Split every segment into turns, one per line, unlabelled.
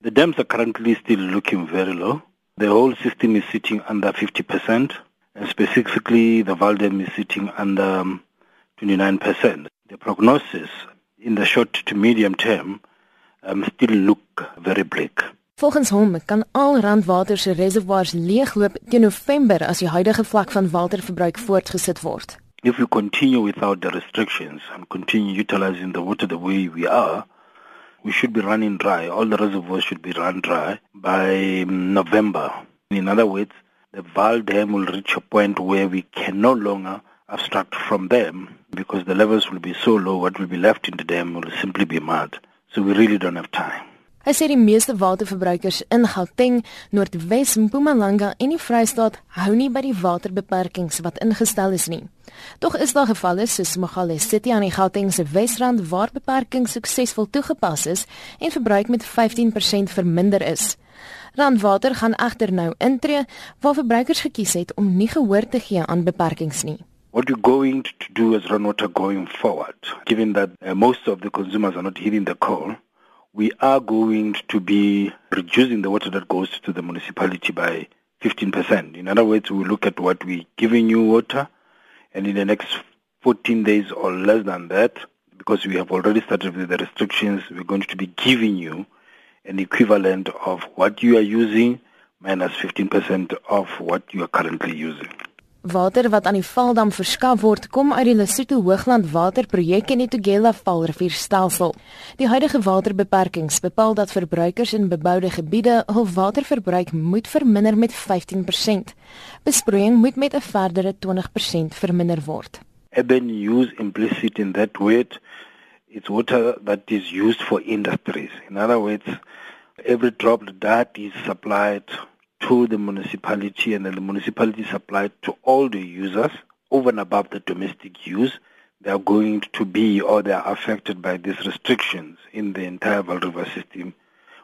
The dams are currently still looking very low. The whole system is sitting under 50%, and specifically the Val Dam is sitting under um, 29%. The prognosis in the short to medium term um, still look very bleak.
Volgens hom kan al Randwater se reservoirs leegloop teen November as die huidige vlak van waterverbruik voortgesit word.
If we continue without the restrictions and continue utilizing the water the way we are, we should be running dry. All the reservoirs should be run dry by um, November. In other words, the Val Dam will reach a point where we can no longer abstract from them because the levels will be so low, what will be left in the dam will simply be mud. So we really don't have time.
Hy sê die meeste waterverbruikers in Gauteng, Noordwes, Mpumalanga en die Vrystaat hou nie by die waterbeperkings wat ingestel is nie. Tog is daar gevalle soos Mogale City aan die Gauteng se Wesrand waar beperkings suksesvol toegepas is en verbruik met 15% verminder is. Randwater gaan egter nou intree waar verbruikers gekies het om nie gehoor te gee aan beperkings nie.
What we're going to do as Randwater going forward, given that uh, most of the consumers are not heeding the call, we are going to be reducing the water that goes to the municipality by 15%. In other words, we look at what we're giving you water, and in the next 14 days or less than that, because we have already started with the restrictions, we're going to be giving you an equivalent of what you are using minus 15% of what you are currently using.
Water wat aan die Valdam verskaf word, kom uit die Lesotho Hoogland Waterprojek en die Tugela Valrivierstelsel. Die huidige waterbeperkings bepaal dat verbruikers in beboude gebiede hul waterverbruik moet verminder met 15%. Besproeiing moet met 'n verdere 20% verminder word.
Urban use implicit in that word it's water that is used for industries. In other words, every drop that is supplied to the municipality and then the municipality supplied to all the users over and above the domestic use they are going to be or they are affected by these restrictions in the entire Val River system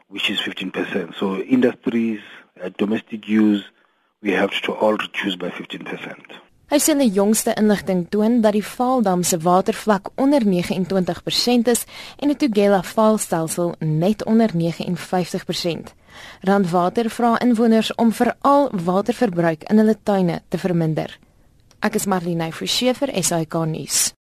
which is 15%. So industries, uh, domestic use, we have to all reduce by 15%.
Hy sê die jongste inligting toon dat die Vaaldam se watervlak onder 29% is en die Tugela Vaalstelsel net onder 59%. Randwater vra inwoners om veral waterverbruik in hulle tuine te verminder. Ek is Marlene Forsiefer, SAK nuus.